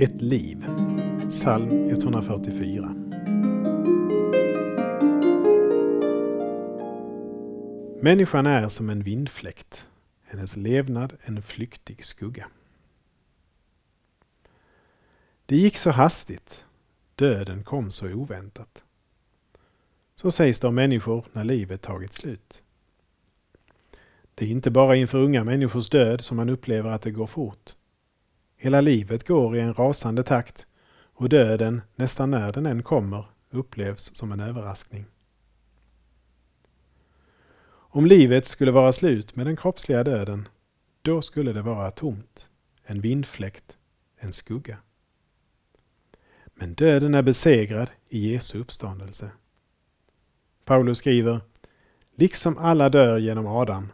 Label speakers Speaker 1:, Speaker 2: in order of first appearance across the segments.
Speaker 1: Ett liv. Psalm 144. Människan är som en vindfläkt, hennes levnad en flyktig skugga. Det gick så hastigt, döden kom så oväntat. Så sägs det om människor när livet tagit slut. Det är inte bara inför unga människors död som man upplever att det går fort. Hela livet går i en rasande takt och döden, nästan när den än kommer, upplevs som en överraskning. Om livet skulle vara slut med den kroppsliga döden, då skulle det vara tomt, en vindfläkt, en skugga. Men döden är besegrad i Jesu uppståndelse. Paulus skriver, liksom alla dör genom Adam,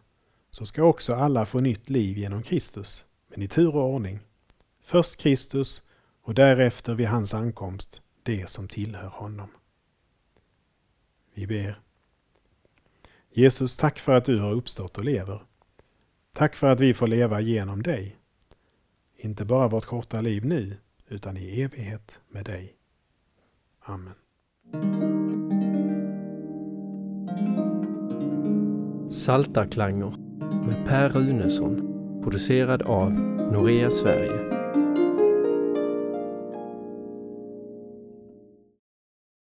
Speaker 1: så ska också alla få nytt liv genom Kristus, men i tur och ordning. Först Kristus och därefter vid hans ankomst det som tillhör honom. Vi ber. Jesus, tack för att du har uppstått och lever. Tack för att vi får leva genom dig. Inte bara vårt korta liv nu, utan i evighet med dig. Amen.
Speaker 2: Saltarklanger med Per Runesson producerad av Norea Sverige